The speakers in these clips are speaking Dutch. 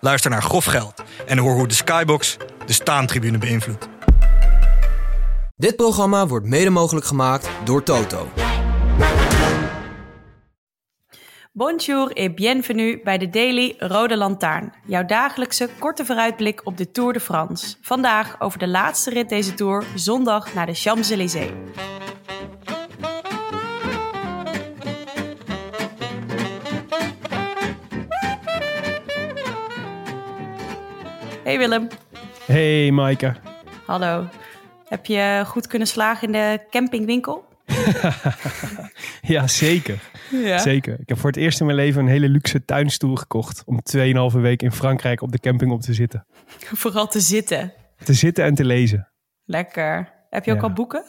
Luister naar Grof Geld en hoor hoe de Skybox de staantribune beïnvloedt. Dit programma wordt mede mogelijk gemaakt door Toto. Bonjour et bienvenue bij de Daily Rode Lantaarn. Jouw dagelijkse korte vooruitblik op de Tour de France. Vandaag over de laatste rit deze Tour, zondag naar de Champs-Élysées. Hey Willem. Hey Maaike. Hallo. Heb je goed kunnen slagen in de campingwinkel? ja, zeker. Ja. Zeker. Ik heb voor het eerst in mijn leven een hele luxe tuinstoel gekocht. Om 2,5 week in Frankrijk op de camping op te zitten. Vooral te zitten. Te zitten en te lezen. Lekker. Heb je ook al boeken?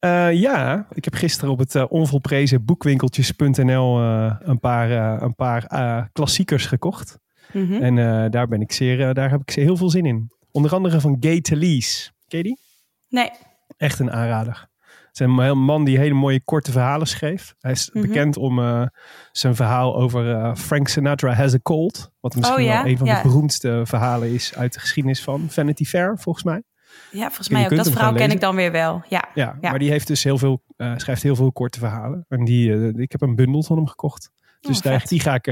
Uh, ja, ik heb gisteren op het uh, onvolprezen boekwinkeltjes.nl uh, een paar, een paar klassiekers gekocht. Mm -hmm. En daar, ben ik zeer, daar heb ik heel veel zin in. Onder andere van Gay Talese. Ken je die? Nee. Echt een aanrader. Het is een man die hele mooie korte verhalen schreef. Hij is mm -hmm. bekend om uh, zijn verhaal over Frank Sinatra Has a Cold. Wat misschien oh, ja? wel een van ja. de beroemdste verhalen is uit de geschiedenis van Vanity Fair, volgens mij. Ja, volgens mij ook. Dat verhaal ken ik dan weer wel. Ja, ja, ja. maar die heeft dus heel veel, uh, schrijft heel veel korte verhalen. En die, ik heb een bundel van hem gekocht. Dus oh, die, ga ik,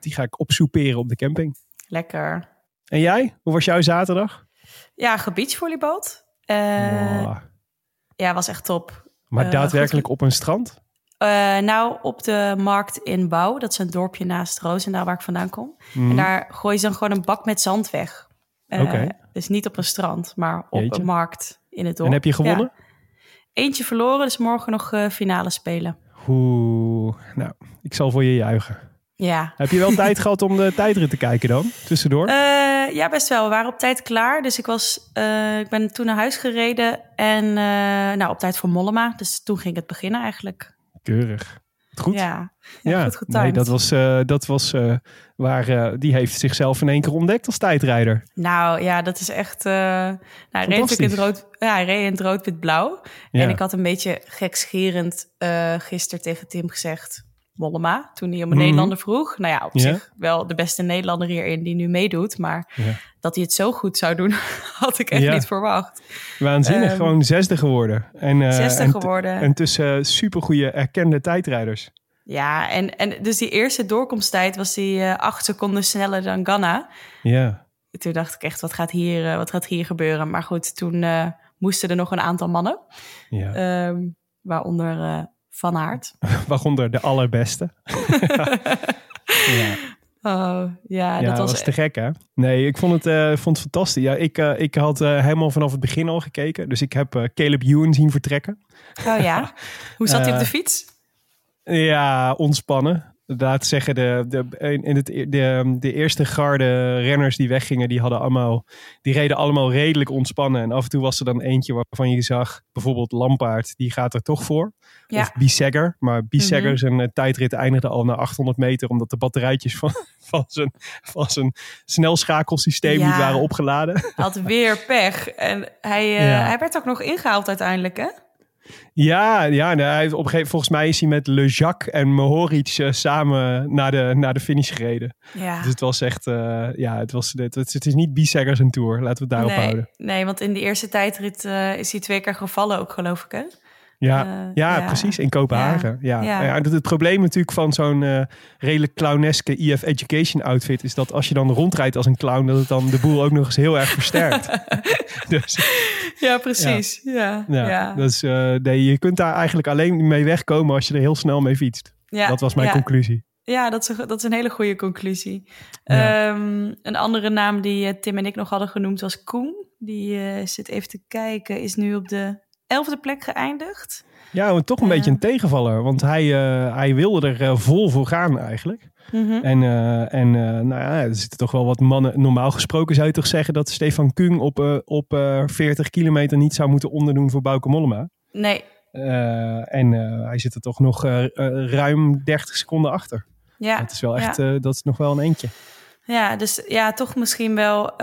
die ga ik opsoeperen op de camping. Lekker. En jij? Hoe was jouw zaterdag? Ja, gebietsvolleybal. Wow. Ja, was echt top. Maar uh, daadwerkelijk goed. op een strand? Uh, nou, op de markt in Bouw. Dat is een dorpje naast Roosendaal waar ik vandaan kom. Mm. En daar gooi je dan gewoon een bak met zand weg. Uh, okay. Dus niet op een strand, maar op Jeetje. een markt in het dorp. En heb je gewonnen? Ja. Eentje verloren, dus morgen nog finale spelen. Oeh, nou, ik zal voor je juichen. Ja. Heb je wel tijd gehad om de tijdrit te kijken dan, tussendoor? Uh, ja, best wel. We waren op tijd klaar. Dus ik, was, uh, ik ben toen naar huis gereden. En uh, nou, op tijd voor Mollema. Dus toen ging het beginnen eigenlijk. Keurig. Goed. Ja, ja, ja goed getimed. Nee, dat was, dat was waar... die heeft zichzelf in één keer ontdekt als tijdrijder. Nou ja, dat is echt... nou, hij reed in het rood, ja, hij reed in het rood-wit-blauw. Ja. En ik had een beetje gekscherend gisteren tegen Tim gezegd... Mollema, toen hij om een mm-hmm. Nederlander vroeg. Nou ja, op zich wel de beste Nederlander hierin die nu meedoet. Maar dat hij het zo goed zou doen, had ik echt niet verwacht. Waanzinnig, um, gewoon zesde geworden. En, uh, zesde en geworden. En tussen uh, supergoeie erkende tijdrijders. Ja, en, en dus die eerste doorkomsttijd was die uh, acht seconden sneller dan Ganna. Ja. Toen dacht ik echt, wat gaat hier, wat gaat hier gebeuren? Maar goed, toen moesten er nog een aantal mannen. Ja. Um, waaronder van Aert. Waaronder de allerbeste. ja. Oh, ja, ja, dat was, was te gek, hè? Nee, ik vond het, uh, vond het fantastisch. Ja, ik, uh, ik had uh, helemaal vanaf het begin al gekeken. Dus ik heb Caleb Ewan zien vertrekken. Oh ja? Hoe zat hij op de fiets? Ja, ontspannen. Laat zeggen, de, de, in het, de, de eerste garde renners die weggingen, die, hadden allemaal, die reden allemaal redelijk ontspannen. En af en toe was er dan eentje waarvan je zag, bijvoorbeeld Lampaard, die gaat er toch voor. Ja. Of Bissegger. Maar Bissegger mm-hmm. zijn uh, tijdrit eindigde al na 800 meter, omdat de batterijtjes van, van, zijn, van zijn snelschakelsysteem Ja. niet waren opgeladen. Had weer pech. En hij, uh, Ja. hij werd ook nog ingehaald uiteindelijk, hè? Ja, ja nee, hij heeft op een gegeven, volgens mij is hij met Le Jacques en Mohoric uh, samen naar de, naar de finish gereden. Ja. Dus het was echt, uh, ja, het, was, het, het, is niet Bisseggers een tour. Laten we het daarop nee, houden. nee, want in die eerste tijdrit uh, is hij twee keer gevallen ook, geloof ik, hè? Ja, Uh, ja, ja. precies, in Kopenhagen. Ja. Ja. Het probleem natuurlijk van zo'n eh, redelijk clowneske EF Education outfit is dat als je dan rondrijdt als een clown, dat het dan de boel ook nog eens heel erg versterkt. dus Ja, precies. Ja, ja. dus eh, nee, je kunt daar eigenlijk alleen mee wegkomen als je er heel snel mee fietst. Ja, dat was mijn conclusie. Ja, dat is, een, dat is een hele goede conclusie. Ehm, een andere naam die eh, Tim en ik nog hadden genoemd was Koen. Die eh, zit even te kijken, is nu op de elfde plek geëindigd. Ja, toch een beetje een tegenvaller. Want hij, hij wilde er vol voor gaan eigenlijk. Mhm. En, uh, en nou ja, er zitten toch wel wat mannen. Normaal gesproken zou je toch zeggen dat Stefan Kung op, op 40 kilometer niet zou moeten onderdoen voor Bauke Mollema. Nee. en hij zit er toch nog ruim 30 seconden achter. Ja. Dat is wel echt, dat is nog wel een eentje. Ja, dus ja, toch misschien wel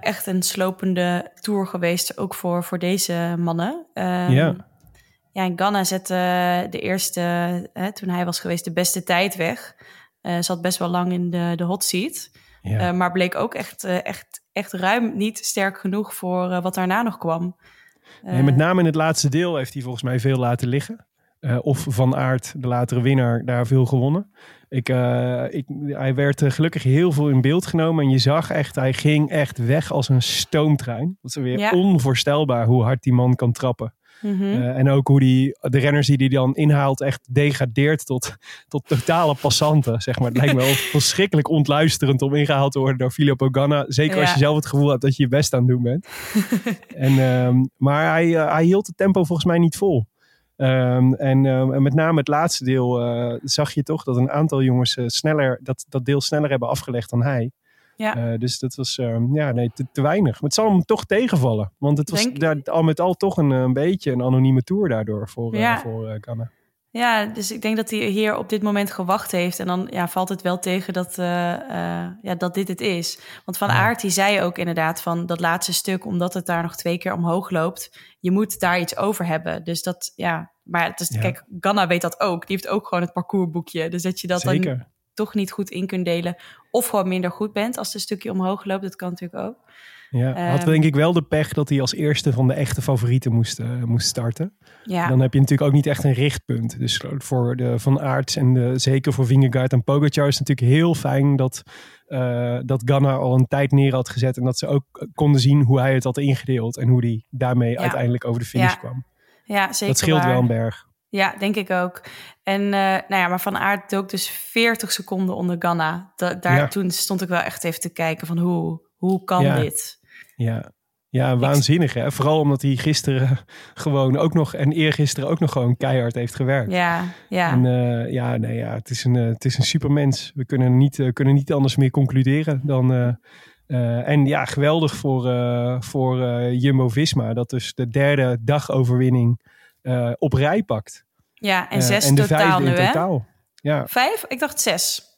echt een slopende tour geweest, ook voor, voor deze mannen. Um, ja. Ja, en Ghana zette de eerste, hè, toen hij was geweest, de beste tijd weg. Uh, zat best wel lang in de, de hot seat. Ja. Uh, maar bleek ook echt, echt, echt ruim niet sterk genoeg voor wat daarna nog kwam. Nee, met name in het laatste deel heeft hij volgens mij veel laten liggen. Of Van Aert, de latere winnaar, daar veel gewonnen. Ik, ik, hij werd gelukkig heel veel in beeld genomen. En je zag echt, hij ging echt weg als een stoomtrein. Dat is weer ja. onvoorstelbaar hoe hard die man kan trappen. Mhm. Eh, en ook hoe die, de renners die hij dan inhaalt echt degradeert tot, tot totale passanten. Zeg maar. Het lijkt me wel verschrikkelijk ontluisterend om ingehaald te worden door Filippo Ganna. Zeker als je zelf het gevoel hebt dat je je best aan het doen bent. en, ehm, maar hij, hij hield het tempo volgens mij niet vol. Um, en, um, en, met name het laatste deel uh, zag je toch dat een aantal jongens sneller, dat, dat deel sneller hebben afgelegd dan hij. Ja. Uh, dus dat was uh, ja, nee, te, te, weinig. Maar het zal hem toch tegenvallen. Want het was daar, al met al toch een, een beetje een anonieme tour daardoor voor, uh, voor. Ja, dus ik denk dat hij hier op dit moment gewacht heeft. En dan ja, valt het wel tegen dat, ja, dat dit het is. Want Van Aert die zei ook inderdaad van dat laatste stuk... omdat het daar nog twee keer omhoog loopt... je moet daar iets over hebben. Dus dat, ja... Maar het is, ja. kijk, Ganna weet dat ook. Die heeft ook gewoon het parcoursboekje. Dus dat je dat Zeker. dan toch niet goed in kunt delen. Of gewoon minder goed bent als het een stukje omhoog loopt. Dat kan natuurlijk ook. Ja, had denk ik wel de pech dat hij als eerste van de echte favorieten moest, uh, moest starten. Ja. Dan heb je natuurlijk ook niet echt een richtpunt. Dus voor de Van Aerts en de, zeker voor Vingegaard en Pogacar is het natuurlijk heel fijn dat, uh, dat Ganna al een tijd neer had gezet. En dat ze ook konden zien hoe hij het had ingedeeld. En hoe hij daarmee ja. uiteindelijk over de finish ja. kwam. Ja, zeker Dat scheelt waar. wel een berg. Ja, denk ik ook. En uh, nou ja, maar Van Aert dook dus 40 seconden onder Ganna. Da daar, ja. Toen stond ik wel echt even te kijken van hoe, hoe kan dit? Ja. ja, waanzinnig hè. Vooral omdat hij gisteren gewoon ook nog en eergisteren ook nog gewoon keihard heeft gewerkt. Ja, ja. En, uh, ja, nee, ja het, is een, uh, het is een supermens. We kunnen niet, uh, kunnen niet anders meer concluderen dan... en ja, geweldig voor, voor Jumbo-Visma. Dat dus de derde dagoverwinning op rij pakt. Ja, en zes en de totaal nu, in totaal. hè? Ja. Vijf? Ik dacht zes.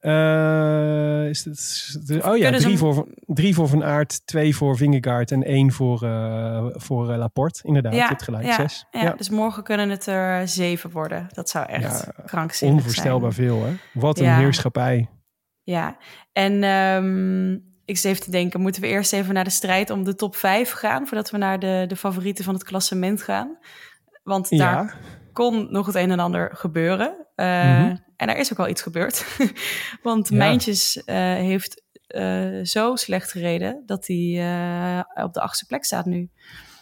Uh, is het, oh ja, drie, voor, drie voor Van Aert, twee voor Vingegaard en één voor, uh, voor Laporte. Inderdaad, ja, het gelijk ja, zes. Ja, ja, dus morgen kunnen het er zeven worden. Dat zou echt krankzinnig Onvoorstelbaar zijn. veel, hè? Wat een heerschappij. Ja, en um, ik zit even te denken, moeten we eerst even naar de strijd om de top vijf gaan... voordat we naar de, de favorieten van het klassement gaan? Want daar kon nog het een en ander gebeuren. Mm -hmm. En er is ook wel iets gebeurd. Want ja. Mijntjes uh, heeft uh, zo slecht gereden dat hij uh, op de achtste plek staat nu.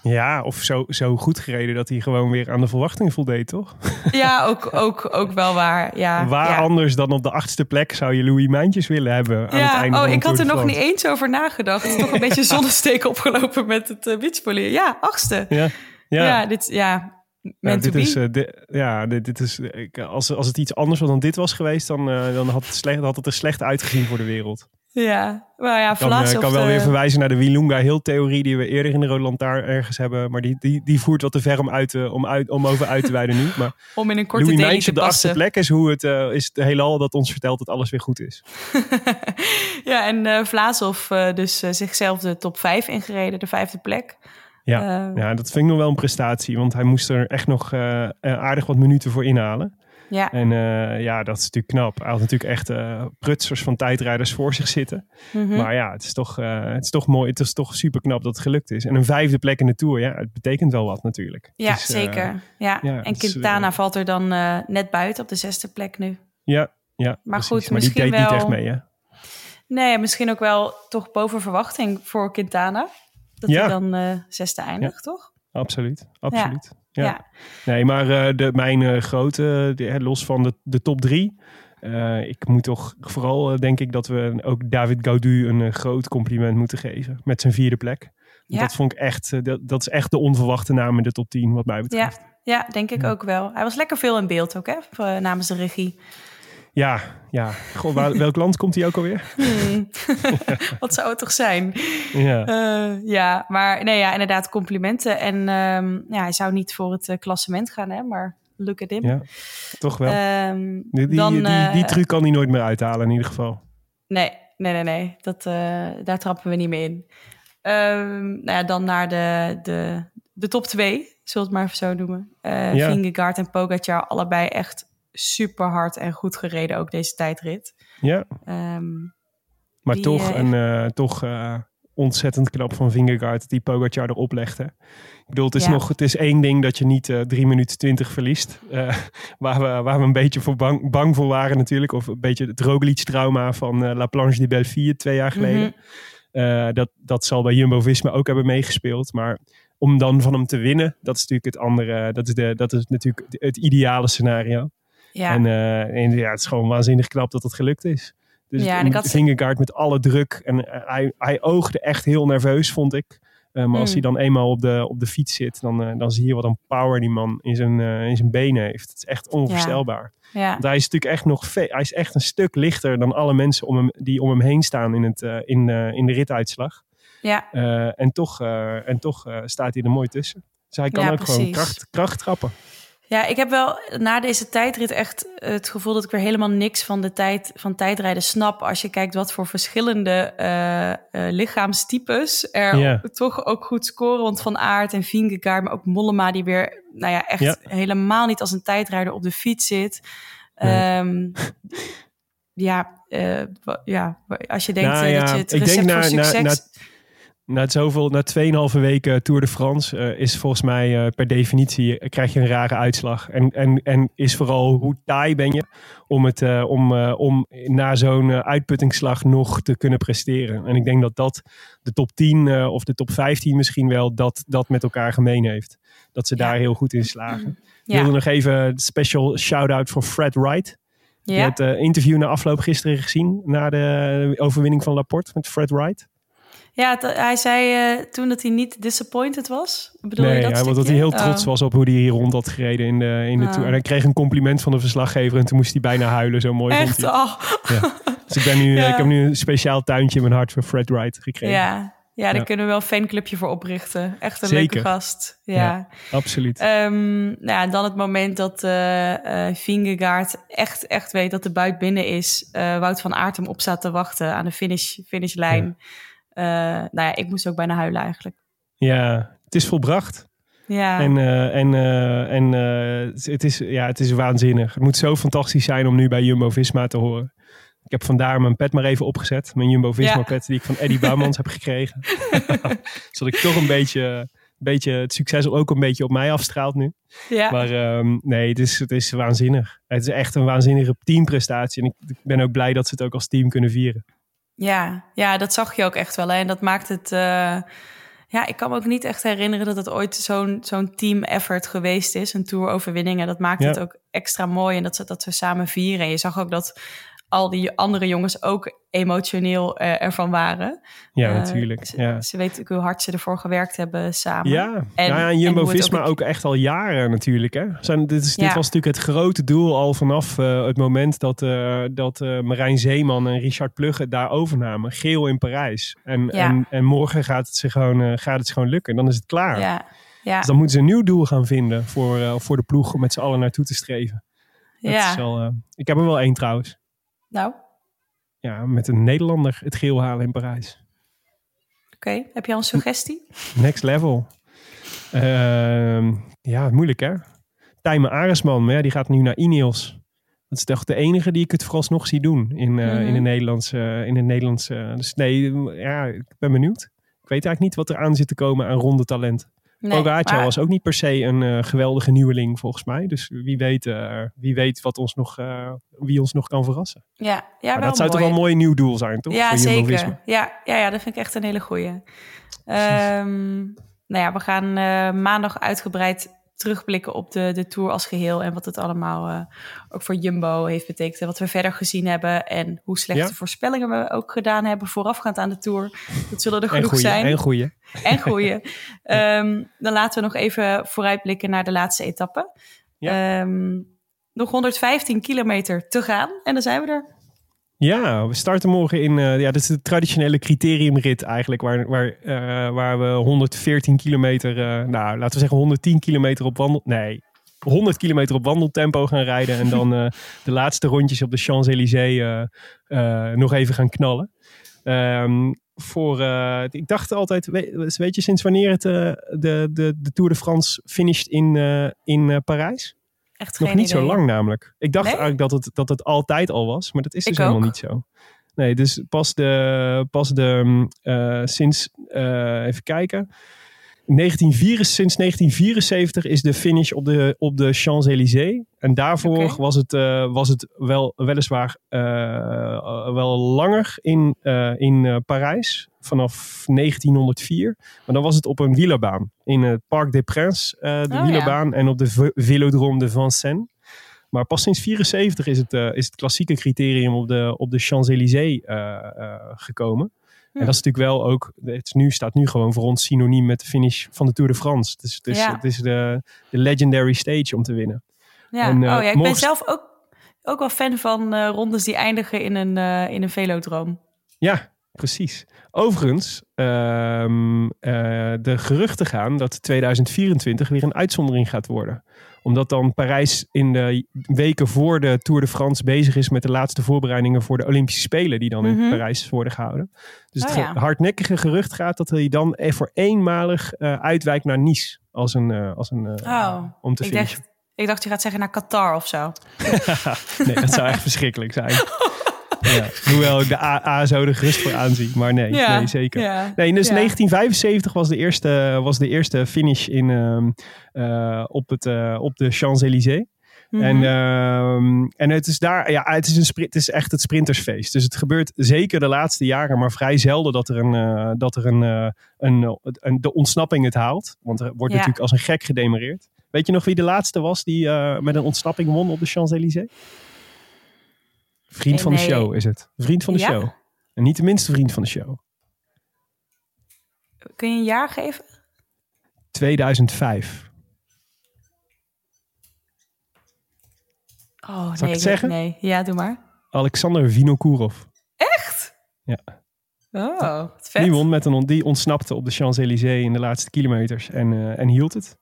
Ja, of zo, zo goed gereden dat hij gewoon weer aan de verwachtingen voldeed, toch? Ja, ook, ook, ook wel waar. Ja, waar ja. anders dan op de achtste plek zou je Louis Mijntjes willen hebben aan ja, het einde oh, van ik had er nog niet eens over nagedacht. Toch een beetje zonnesteek opgelopen met het uh, beachpolier. Ja, achtste. Ja, ja. ja dit, ja, ja, dit is, uh, dit, ja, dit, dit is, ik, als, als het iets anders dan dit was geweest, dan, uh, dan had, het slecht, had het er slecht uitgezien voor de wereld. Ja, maar ja, Ik kan, uh, kan wel de... weer verwijzen naar de Wilunga Hill theorie die we eerder in de Rode Lantaarn ergens hebben. Maar die, die, die voert wat te ver om, uit, om, uit, om over uit te wijden nu. Maar om in een korte Louis op de achtste plek is, hoe het, uh, is het heelal dat ons vertelt dat alles weer goed is. ja, en uh, Vlaasov dus zichzelf de top 5 ingereden, de vijfde plek. Ja, uh, ja, dat vind ik nog wel een prestatie. Want hij moest er echt nog uh, aardig wat minuten voor inhalen. Ja. En uh, ja, dat is natuurlijk knap. Hij had natuurlijk echt prutsers van tijdrijders voor zich zitten. Mhm. Mm -hmm. Maar ja, het is, toch, het is toch mooi. Het is toch super knap dat het gelukt is. En een vijfde plek in de Tour, ja, het betekent wel wat natuurlijk. Ja, zeker. Ja. ja. en Quintana valt er dan net buiten op de zesde plek nu. Ja, ja maar precies. goed, maar die deed wel... niet echt mee, hè? Nee, misschien ook wel toch boven verwachting voor Quintana. Dat ja. hij dan uh, zesde eindigt, ja. toch? Absoluut, absoluut. Ja. ja. Nee, maar uh, de, mijn uh, grote, de, los van de, de top drie. ik moet toch vooral, denk ik, dat we ook David Gaudu een groot compliment moeten geven. Met zijn vierde plek. Ja. Dat vond ik echt, dat, dat is echt de onverwachte naam in de top 10 wat mij betreft. Ja, ja denk ik ook wel. Hij was lekker veel in beeld ook, hè, namens de regie. Ja, ja. Goh, welk land komt hij ook alweer? Hmm. Wat zou het toch zijn? Ja, uh, ja maar nee, ja, inderdaad complimenten. En um, ja, hij zou niet voor het uh, klassement gaan, hè, maar look at him. Ja, toch wel. Um, die, die, dan, die, die, die, uh, truc kan hij nooit meer uithalen in ieder geval. Nee, nee, nee, nee. Dat, daar trappen we niet meer in. Um, nou ja, dan naar de, de, de top twee, zullen we het maar even zo noemen. Uh, ja. Vingegaard en Pogacar, allebei echt super hard en goed gereden, ook deze tijdrit. Ja. Um, maar toch, uh, een, uh, toch uh, ontzettend knap van Vingegaard die Pogacar erop legde. Ik bedoel, het is, ja. nog, het is één ding dat je niet uh, 3 minuten 20 verliest. waar, we, waar we een beetje voor bang, bang voor waren natuurlijk. Of een beetje het Roglic-trauma van La Planche de Belleville twee jaar geleden. Mm -hmm. dat, dat zal bij Jumbo-Visma ook hebben meegespeeld. Maar om dan van hem te winnen, dat is natuurlijk het andere. Dat is, de, dat is natuurlijk het ideale scenario. Ja. En, uh, en, ja, het is gewoon waanzinnig knap dat het gelukt is. Dus ja, en had... Vingegaard met alle druk. En uh, hij, hij oogde echt heel nerveus, vond ik. Uh, maar mm. als hij dan eenmaal op de, op de fiets zit, dan, dan zie je wat een power die man in zijn, in zijn benen heeft. Het is echt onvoorstelbaar. Ja. Want hij is natuurlijk echt nog hij is echt een stuk lichter dan alle mensen om hem, die om hem heen staan in, het, in, in de rituitslag. Ja. en toch, en toch staat hij er mooi tussen. Dus hij kan ja, ook precies. gewoon kracht, kracht trappen. Ja, ik heb wel na deze tijdrit echt het gevoel dat ik weer helemaal niks van de tijd van tijdrijden snap. Als je kijkt wat voor verschillende uh, uh, lichaamstypes er yeah. toch ook goed scoren. Want Van Aert en Vingegaard, maar ook Mollema die weer, nou ja, echt helemaal niet als een tijdrijder op de fiets zit. Nee. Um, ja, uh, ja, als je denkt nou, ja, dat je het recept voor succes... Na, na, na zoveel, na 2,5 weken Tour de France uh, is volgens mij uh, per definitie uh, krijg je een rare uitslag. En, en, en is vooral hoe taai ben je om, het, om, om na zo'n uitputtingsslag nog te kunnen presteren. En ik denk dat dat de top 10 of de top 15 misschien wel dat, dat met elkaar gemeen heeft. Dat ze ja. daar heel goed in slagen. Ja. Ik wilde nog even een special shout-out voor Fred Wright. Ja. Je hebt het interview na afloop gisteren gezien na de overwinning van Laporte met Fred Wright. Ja, hij zei uh, toen dat hij niet disappointed was. Bedoel nee, je dat, hij, dat hij heel trots oh. was op hoe hij hier rond had gereden in de, in de oh. tour. En hij kreeg een compliment van de verslaggever en toen moest hij bijna huilen. Zo mooi Echt? vond hij. Oh. Ja. Dus ik, ben nu, ja. ik heb nu een speciaal tuintje in mijn hart voor Fred Wright gekregen. Ja, ja, daar ja. kunnen we wel een fanclubje voor oprichten. Echt een Zeker. leuke gast. Ja, ja absoluut. Um, nou ja, en dan het moment dat uh, uh, Vingegaard echt, echt weet dat de buit binnen is. Uh, Wout van Aert hem op staat te wachten aan de finish, finishlijn. Uh, nou ja, ik moest ook bijna huilen eigenlijk. Ja, het is volbracht. Ja. En, uh, en, uh, en het, is, ja, het is waanzinnig. Het moet zo fantastisch zijn om nu bij Jumbo-Visma te horen. Ik heb vandaar mijn pet maar even opgezet. Mijn Jumbo-Visma-pet ja. die ik van Eddie Bouwmans heb gekregen. Zodat ik toch een beetje, beetje het succes ook een beetje op mij afstraalt nu. Ja. Maar um, nee, het is, het is waanzinnig. Het is echt een waanzinnige teamprestatie. En ik ben ook blij dat ze het ook als team kunnen vieren. Ja, ja, dat zag je ook echt wel. Hè? En dat maakt het. Uh, ja, ik kan me ook niet echt herinneren dat het ooit zo'n zo'n team effort geweest is. Een tour-overwinning. En dat maakt ja. het ook extra mooi. En dat ze dat we samen vieren. En je zag ook dat al die andere jongens ook emotioneel uh, ervan waren. Ja, uh, natuurlijk. Ze, ja. ze weten ook hoe hard ze ervoor gewerkt hebben samen. Ja, en, ja, en Jumbo-Visma ook, ook, echt al jaren natuurlijk. Hè? Zijn, dit, is, dit was natuurlijk het grote doel al vanaf uh, het moment dat, dat Marijn Zeeman en Richard Plugge daar overnamen. Geel in Parijs. En, ja. en, en morgen gaat het, ze gewoon, gaat het gewoon lukken. Dan is het klaar. Ja. Ja. Dus dan moeten ze een nieuw doel gaan vinden voor, voor de ploeg om met z'n allen naartoe te streven. Dat ja. Is wel, ik heb er wel één trouwens. Nou? Ja, met een Nederlander het geel halen in Parijs. Oké, okay. heb je al een suggestie? Next level. Uh, ja, moeilijk hè? Tijmen Aresman, maar ja, die gaat nu naar Ineos. Dat is toch de enige die ik het vooralsnog zie doen in, uh, mm -hmm. in de Nederlandse. In de Nederlandse dus nee, ja, ik ben benieuwd. Ik weet eigenlijk niet wat er aan zit te komen aan ronde talent. Nee, maar... was ook niet per se een uh, geweldige nieuweling volgens mij. Dus wie weet, uh, wie weet wat ons nog, uh, wie ons nog kan verrassen. Ja, ja wel dat zou toch wel een mooi nieuw doel zijn, toch? Ja, zeker. Ja, ja, ja, dat vind ik echt een hele goeie. Um, nou ja, we gaan maandag uitgebreid terugblikken op de, de Tour als geheel. En wat het allemaal uh, ook voor Jumbo heeft betekend. En wat we verder gezien hebben. En hoe slechte voorspellingen we ook gedaan hebben voorafgaand aan de Tour. Dat zullen er genoeg zijn. En goeie. En goeie. um, dan laten we nog even vooruitblikken naar de laatste etappe. Ja. Um, nog 115 kilometer te gaan. En dan zijn we er. Ja, we starten morgen in. Uh, ja, dat is de traditionele criteriumrit eigenlijk. Waar, waar, uh, waar we 114 kilometer. Uh, nou, laten we zeggen 110 kilometer op wandel. Nee, 100 kilometer op wandeltempo gaan rijden. En dan de laatste rondjes op de Champs-Élysées nog even gaan knallen. Um, voor, ik dacht altijd, weet, weet, je sinds wanneer het de, de, de Tour de France finisht in, in Parijs? Echt Nog niet zo lang namelijk. Ik dacht eigenlijk dat het, dat het altijd al was, maar dat is dus helemaal niet zo. Nee, dus pas de, pas de uh, sinds, uh, even kijken. 1904, sinds 1974 is de finish op de, op de Champs-Élysées. En daarvoor okay. was, het, uh, was het wel, weliswaar uh, wel langer in, in Parijs. Vanaf 1904. Maar dan was het op een wielerbaan. In het Parc des Princes, de oh, wielerbaan. Ja. En op de Vélodrome de Vincennes. Maar pas sinds 74 is het, is het klassieke criterium op de, op de Champs-Élysées gekomen. En dat is natuurlijk wel ook, het nu staat nu gewoon voor ons synoniem met de finish van de Tour de France. Dus het is, het is de, de legendary stage om te winnen. Ja, en, uh, oh ja, ik ben zelf ook, ook wel fan van uh, rondes die eindigen in een, uh, in een velodroom. Ja, precies. Overigens, um, de geruchten gaan dat 2024 weer een uitzondering gaat worden omdat dan Parijs in de weken voor de Tour de France bezig is met de laatste voorbereidingen voor de Olympische Spelen die dan in mhm. Parijs worden gehouden. Dus het oh, hardnekkige gerucht gaat dat hij dan voor eenmalig uh, uitwijkt naar Nice als een, uh, als een oh, om te finishen. ik dacht je gaat zeggen naar Qatar of zo. nee, dat zou echt verschrikkelijk zijn. Ja. Hoewel ik de AA zo er gerust voor aanzie. Maar nee, nee zeker. Nee, dus 1975 was de eerste, was de eerste finish in, uh, op, het, uh, op de Champs-Élysées. Mm -hmm. En, uh, en het is daar, ja, het is, een sprint, het is echt het sprintersfeest. Dus het gebeurt zeker de laatste jaren, maar vrij zelden dat er een, uh, dat er een, een, een, de ontsnapping het haalt. Want er wordt natuurlijk als een gek gedemareerd. Weet je nog wie de laatste was die met een ontsnapping won op de Champs-Élysées? Vriend van de show is het. Vriend van de ja? show. En niet de minste vriend van de show. Kun je een jaar geven? 2005. Oh, Zal nee, ik het zeggen? Nee, ja, doe maar. Alexander Vinokourov. Echt? Ja. Oh, vet. Die won met een, die ontsnapte op de Champs-Élysées in de laatste kilometers en, uh, en hield het.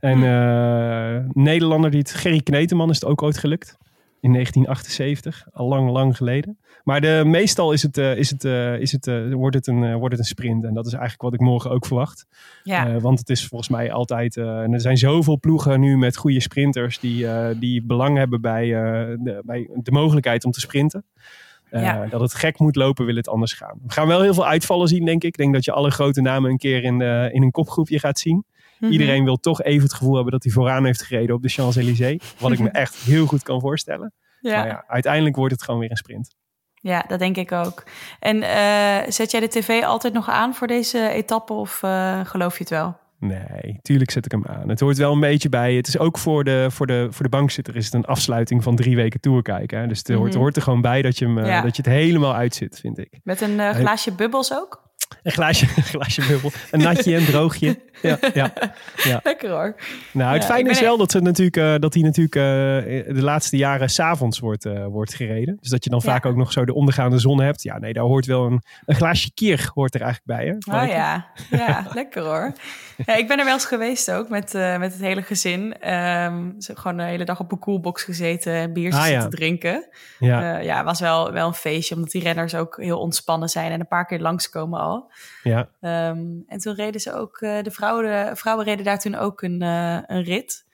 En uh, Nederlander die het, Gerry Kneteman is het ook ooit gelukt in 1978, al lang, lang geleden. Maar de, meestal is het, uh, is het, uh, is het, uh, wordt, het een, wordt het een sprint. En dat is eigenlijk wat ik morgen ook verwacht. Ja. want het is volgens mij altijd... en er zijn zoveel ploegen nu met goede sprinters... die, die belang hebben bij, de, bij de mogelijkheid om te sprinten. Ja. Dat het gek moet lopen, wil het anders gaan. We gaan wel heel veel uitvallen zien, denk ik. Ik denk dat je alle grote namen een keer in, in een kopgroepje gaat zien. Mhm. Iedereen wil toch even het gevoel hebben dat hij vooraan heeft gereden op de Champs-Élysées. Wat ik me echt heel goed kan voorstellen. Ja. Maar ja, uiteindelijk wordt het gewoon weer een sprint. Ja, dat denk ik ook. En uh, zet jij de tv altijd nog aan voor deze etappe of uh, geloof je het wel? Nee, tuurlijk zet ik hem aan. Het hoort wel een beetje bij. Het is ook voor de, voor de, voor de bankzitter is het een afsluiting van drie weken tour kijken. Dus het hoort, mhm. hoort, er gewoon bij dat je, hem, ja. dat je het helemaal uitzit, vind ik. Met een uh, glaasje bubbels ook? Een glaasje, een glaasje bubbel. Een natje en droogje. Ja, ja, ja. Lekker hoor. Nou, het ja, fijne is wel dat, ze natuurlijk, uh, dat hij natuurlijk uh, de laatste jaren s'avonds wordt, uh, wordt gereden. Dus dat je dan vaak ook nog zo de ondergaande zon hebt. Ja, nee, daar hoort wel een, een glaasje kier hoort er eigenlijk bij. Hè? Oh ja, ja lekker hoor. Ja, ik ben er wel eens geweest ook met, met het hele gezin. Um, gewoon de hele dag op een koelbox gezeten en biertjes ah, te drinken. Ja, ja was wel, wel een feestje, omdat die renners ook heel ontspannen zijn en een paar keer langskomen al. Ja. Um, en toen reden ze ook, uh, de, vrouwen, de vrouwen reden daar toen ook een, uh, een rit.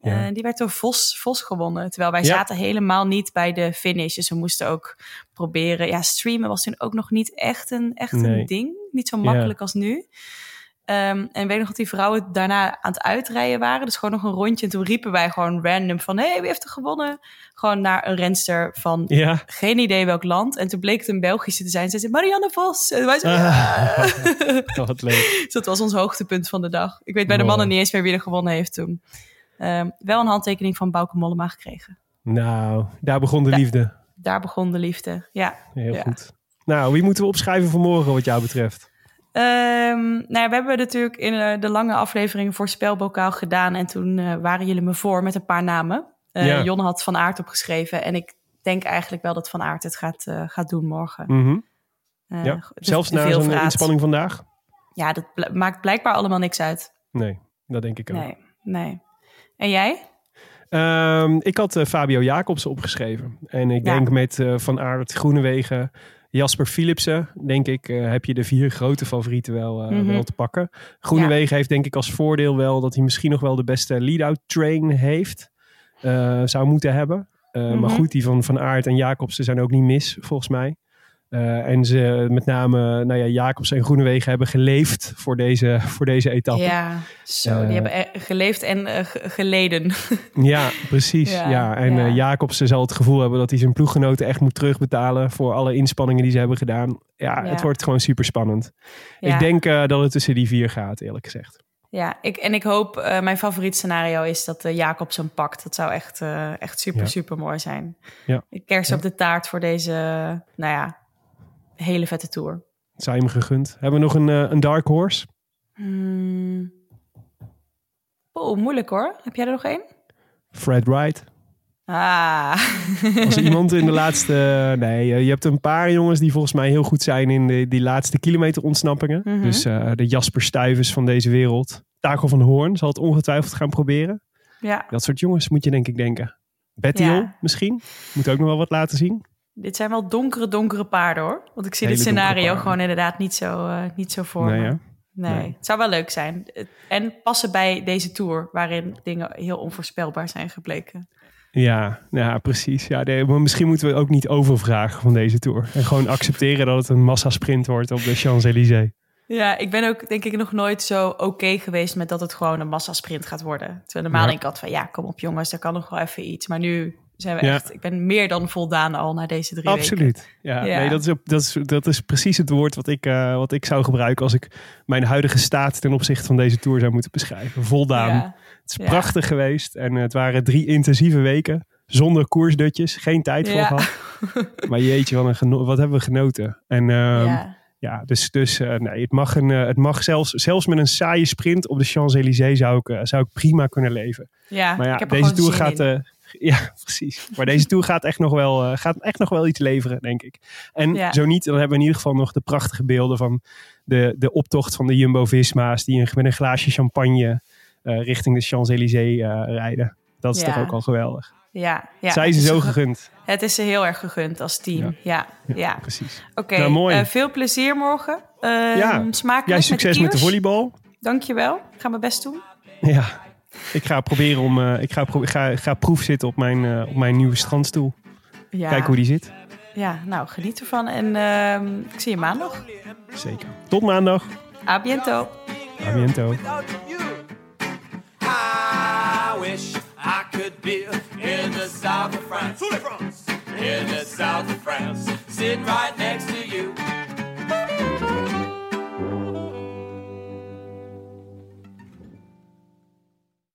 Ja. Uh, die werd door Vos, Vos gewonnen. Terwijl wij ja. zaten helemaal niet bij de finish. Dus we moesten ook proberen. Ja, streamen was toen ook nog niet echt een, echt nee. een ding. Niet zo makkelijk ja. als nu. Um, en weet nog dat die vrouwen daarna aan het uitrijden waren. Dus gewoon nog een rondje. En toen riepen wij gewoon random van... hé, hey, wie heeft er gewonnen? Gewoon naar een renster van ja. geen idee welk land. En toen bleek het een Belgische te zijn. Ze zei Marianne Vos. En wij zeiden, ah. Wat leuk. dus dat was ons hoogtepunt van de dag. Ik weet bij de mannen niet eens meer wie er gewonnen heeft toen. Ehm, wel een handtekening van Bauke Mollema gekregen. Nou, daar begon de liefde. Daar begon de liefde, ja. Heel goed. Nou, wie moeten we opschrijven voor morgen wat jou betreft? Um, nou, we hebben natuurlijk in uh, de lange aflevering voor Spelbokaal gedaan. En toen uh, waren jullie me voor met een paar namen. Uh, ja. Jon had Van Aert opgeschreven. En ik denk eigenlijk wel dat Van Aert het gaat, gaat doen morgen. Mm -hmm. ja. Dus Zelfs na zo'n inspanning vandaag? Ja, dat bl maakt blijkbaar allemaal niks uit. Nee, dat denk ik ook. Nee, nee. En jij? Um, ik had Fabio Jacobsen opgeschreven. En ik ja. denk met Van Aert, Groenewegen... Jasper Philipsen, denk ik, uh, heb je de vier grote favorieten wel, uh, mm -hmm. wel te pakken. Groenewegen ja. heeft denk ik als voordeel wel dat hij misschien nog wel de beste lead-out train heeft. Uh, zou moeten hebben. Mm -hmm. Maar goed, die van Van Aert en Jacobsen zijn ook niet mis, volgens mij. Uh, en ze met name, nou ja, Jacobs en Groenewegen hebben geleefd voor deze, voor deze etappe. Ja, zo, uh, die hebben geleefd en uh, geleden. ja, precies. Ja, ja. En ja. Jacobsen zal het gevoel hebben dat hij zijn ploeggenoten echt moet terugbetalen voor alle inspanningen die ze hebben gedaan. Ja, ja. het wordt gewoon super spannend. Ik denk dat het tussen die vier gaat, eerlijk gezegd. Ja, ik, en ik hoop, mijn favoriet scenario is dat Jacobs hem pakt. Dat zou echt, echt super, super mooi zijn. Ja. Kers op de taart voor deze, nou ja, hele vette tour. Zou je hem gegund? Hebben we nog een, uh, een dark horse? Hmm. Oh, moeilijk hoor. Heb jij er nog één? Fred Wright. Ah. Als iemand in de laatste... Nee, eh, je hebt een paar jongens die volgens mij heel goed zijn in de, die laatste kilometer ontsnappingen. Mm -hmm. Dus uh, de Jasper Stuyvers van deze wereld. Taco van Hoorn zal het ongetwijfeld gaan proberen. Ja. Dat soort jongens moet je denk ik denken. Bettiol ja. misschien. Moet ook nog wel wat laten zien. Dit zijn wel donkere, donkere paarden hoor. Want ik zie Hele dit scenario gewoon inderdaad niet zo, uh, niet zo voor nee, me. Nee. nee, het zou wel leuk zijn. En passen bij deze tour, waarin dingen heel onvoorspelbaar zijn gebleken. Ja, ja precies. Ja, nee, maar misschien moeten we ook niet overvragen van deze tour. En gewoon accepteren dat het een massasprint wordt op de Champs-Élysées. Ja, ik ben ook denk ik nog nooit zo oké okay geweest met dat het gewoon een massasprint gaat worden. Terwijl normaal ja. denk ik altijd van ja, kom op jongens, er kan nog wel even iets. Maar nu zijn we ja. echt, ik ben meer dan voldaan al na deze drie Absoluut. weken. Ja, ja. Nee, dat, is, dat, is, dat is precies het woord wat ik, uh, wat ik zou gebruiken als ik mijn huidige staat ten opzichte van deze tour zou moeten beschrijven. Voldaan. Ja. Het is prachtig geweest en het waren drie intensieve weken. Zonder koersdutjes, geen tijd voor gehad. maar jeetje, wat, een geno- wat hebben we genoten. En um, ja, dus, dus uh, nee, het mag, een, uh, het mag zelfs, zelfs met een saaie sprint op de Champs-Élysées zou ik, uh, zou ik prima kunnen leven. Ja, maar ja, ik heb deze tour gaat. ja, precies. Maar deze tour gaat echt, nog wel, gaat echt nog wel iets leveren, denk ik. En ja. zo niet, dan hebben we in ieder geval nog de prachtige beelden van de, de optocht van de Jumbo-Visma's. Die met een glaasje champagne richting de Champs-Élysées rijden. Dat is ja. toch ook al geweldig. Ja, ja. Zij ze zo gegund. Het is ze heel erg gegund als team. Ja, ja. precies. Oké, okay, nou, uh, veel plezier morgen. Ja. Smakelijk Jij succes met, met de volleybal. Dankjewel. Ik ga mijn best doen. Ja, ik ga proberen om. Uh, ik ga, pro ga, ga proef zitten op mijn, uh, op mijn nieuwe strandstoel. Ja. Kijken hoe die zit. Ja, nou geniet ervan en uh, ik zie je maandag. Zeker. Tot maandag. A biento. A biento. I wish I could be in the south of France. In the south of France. Sitting right next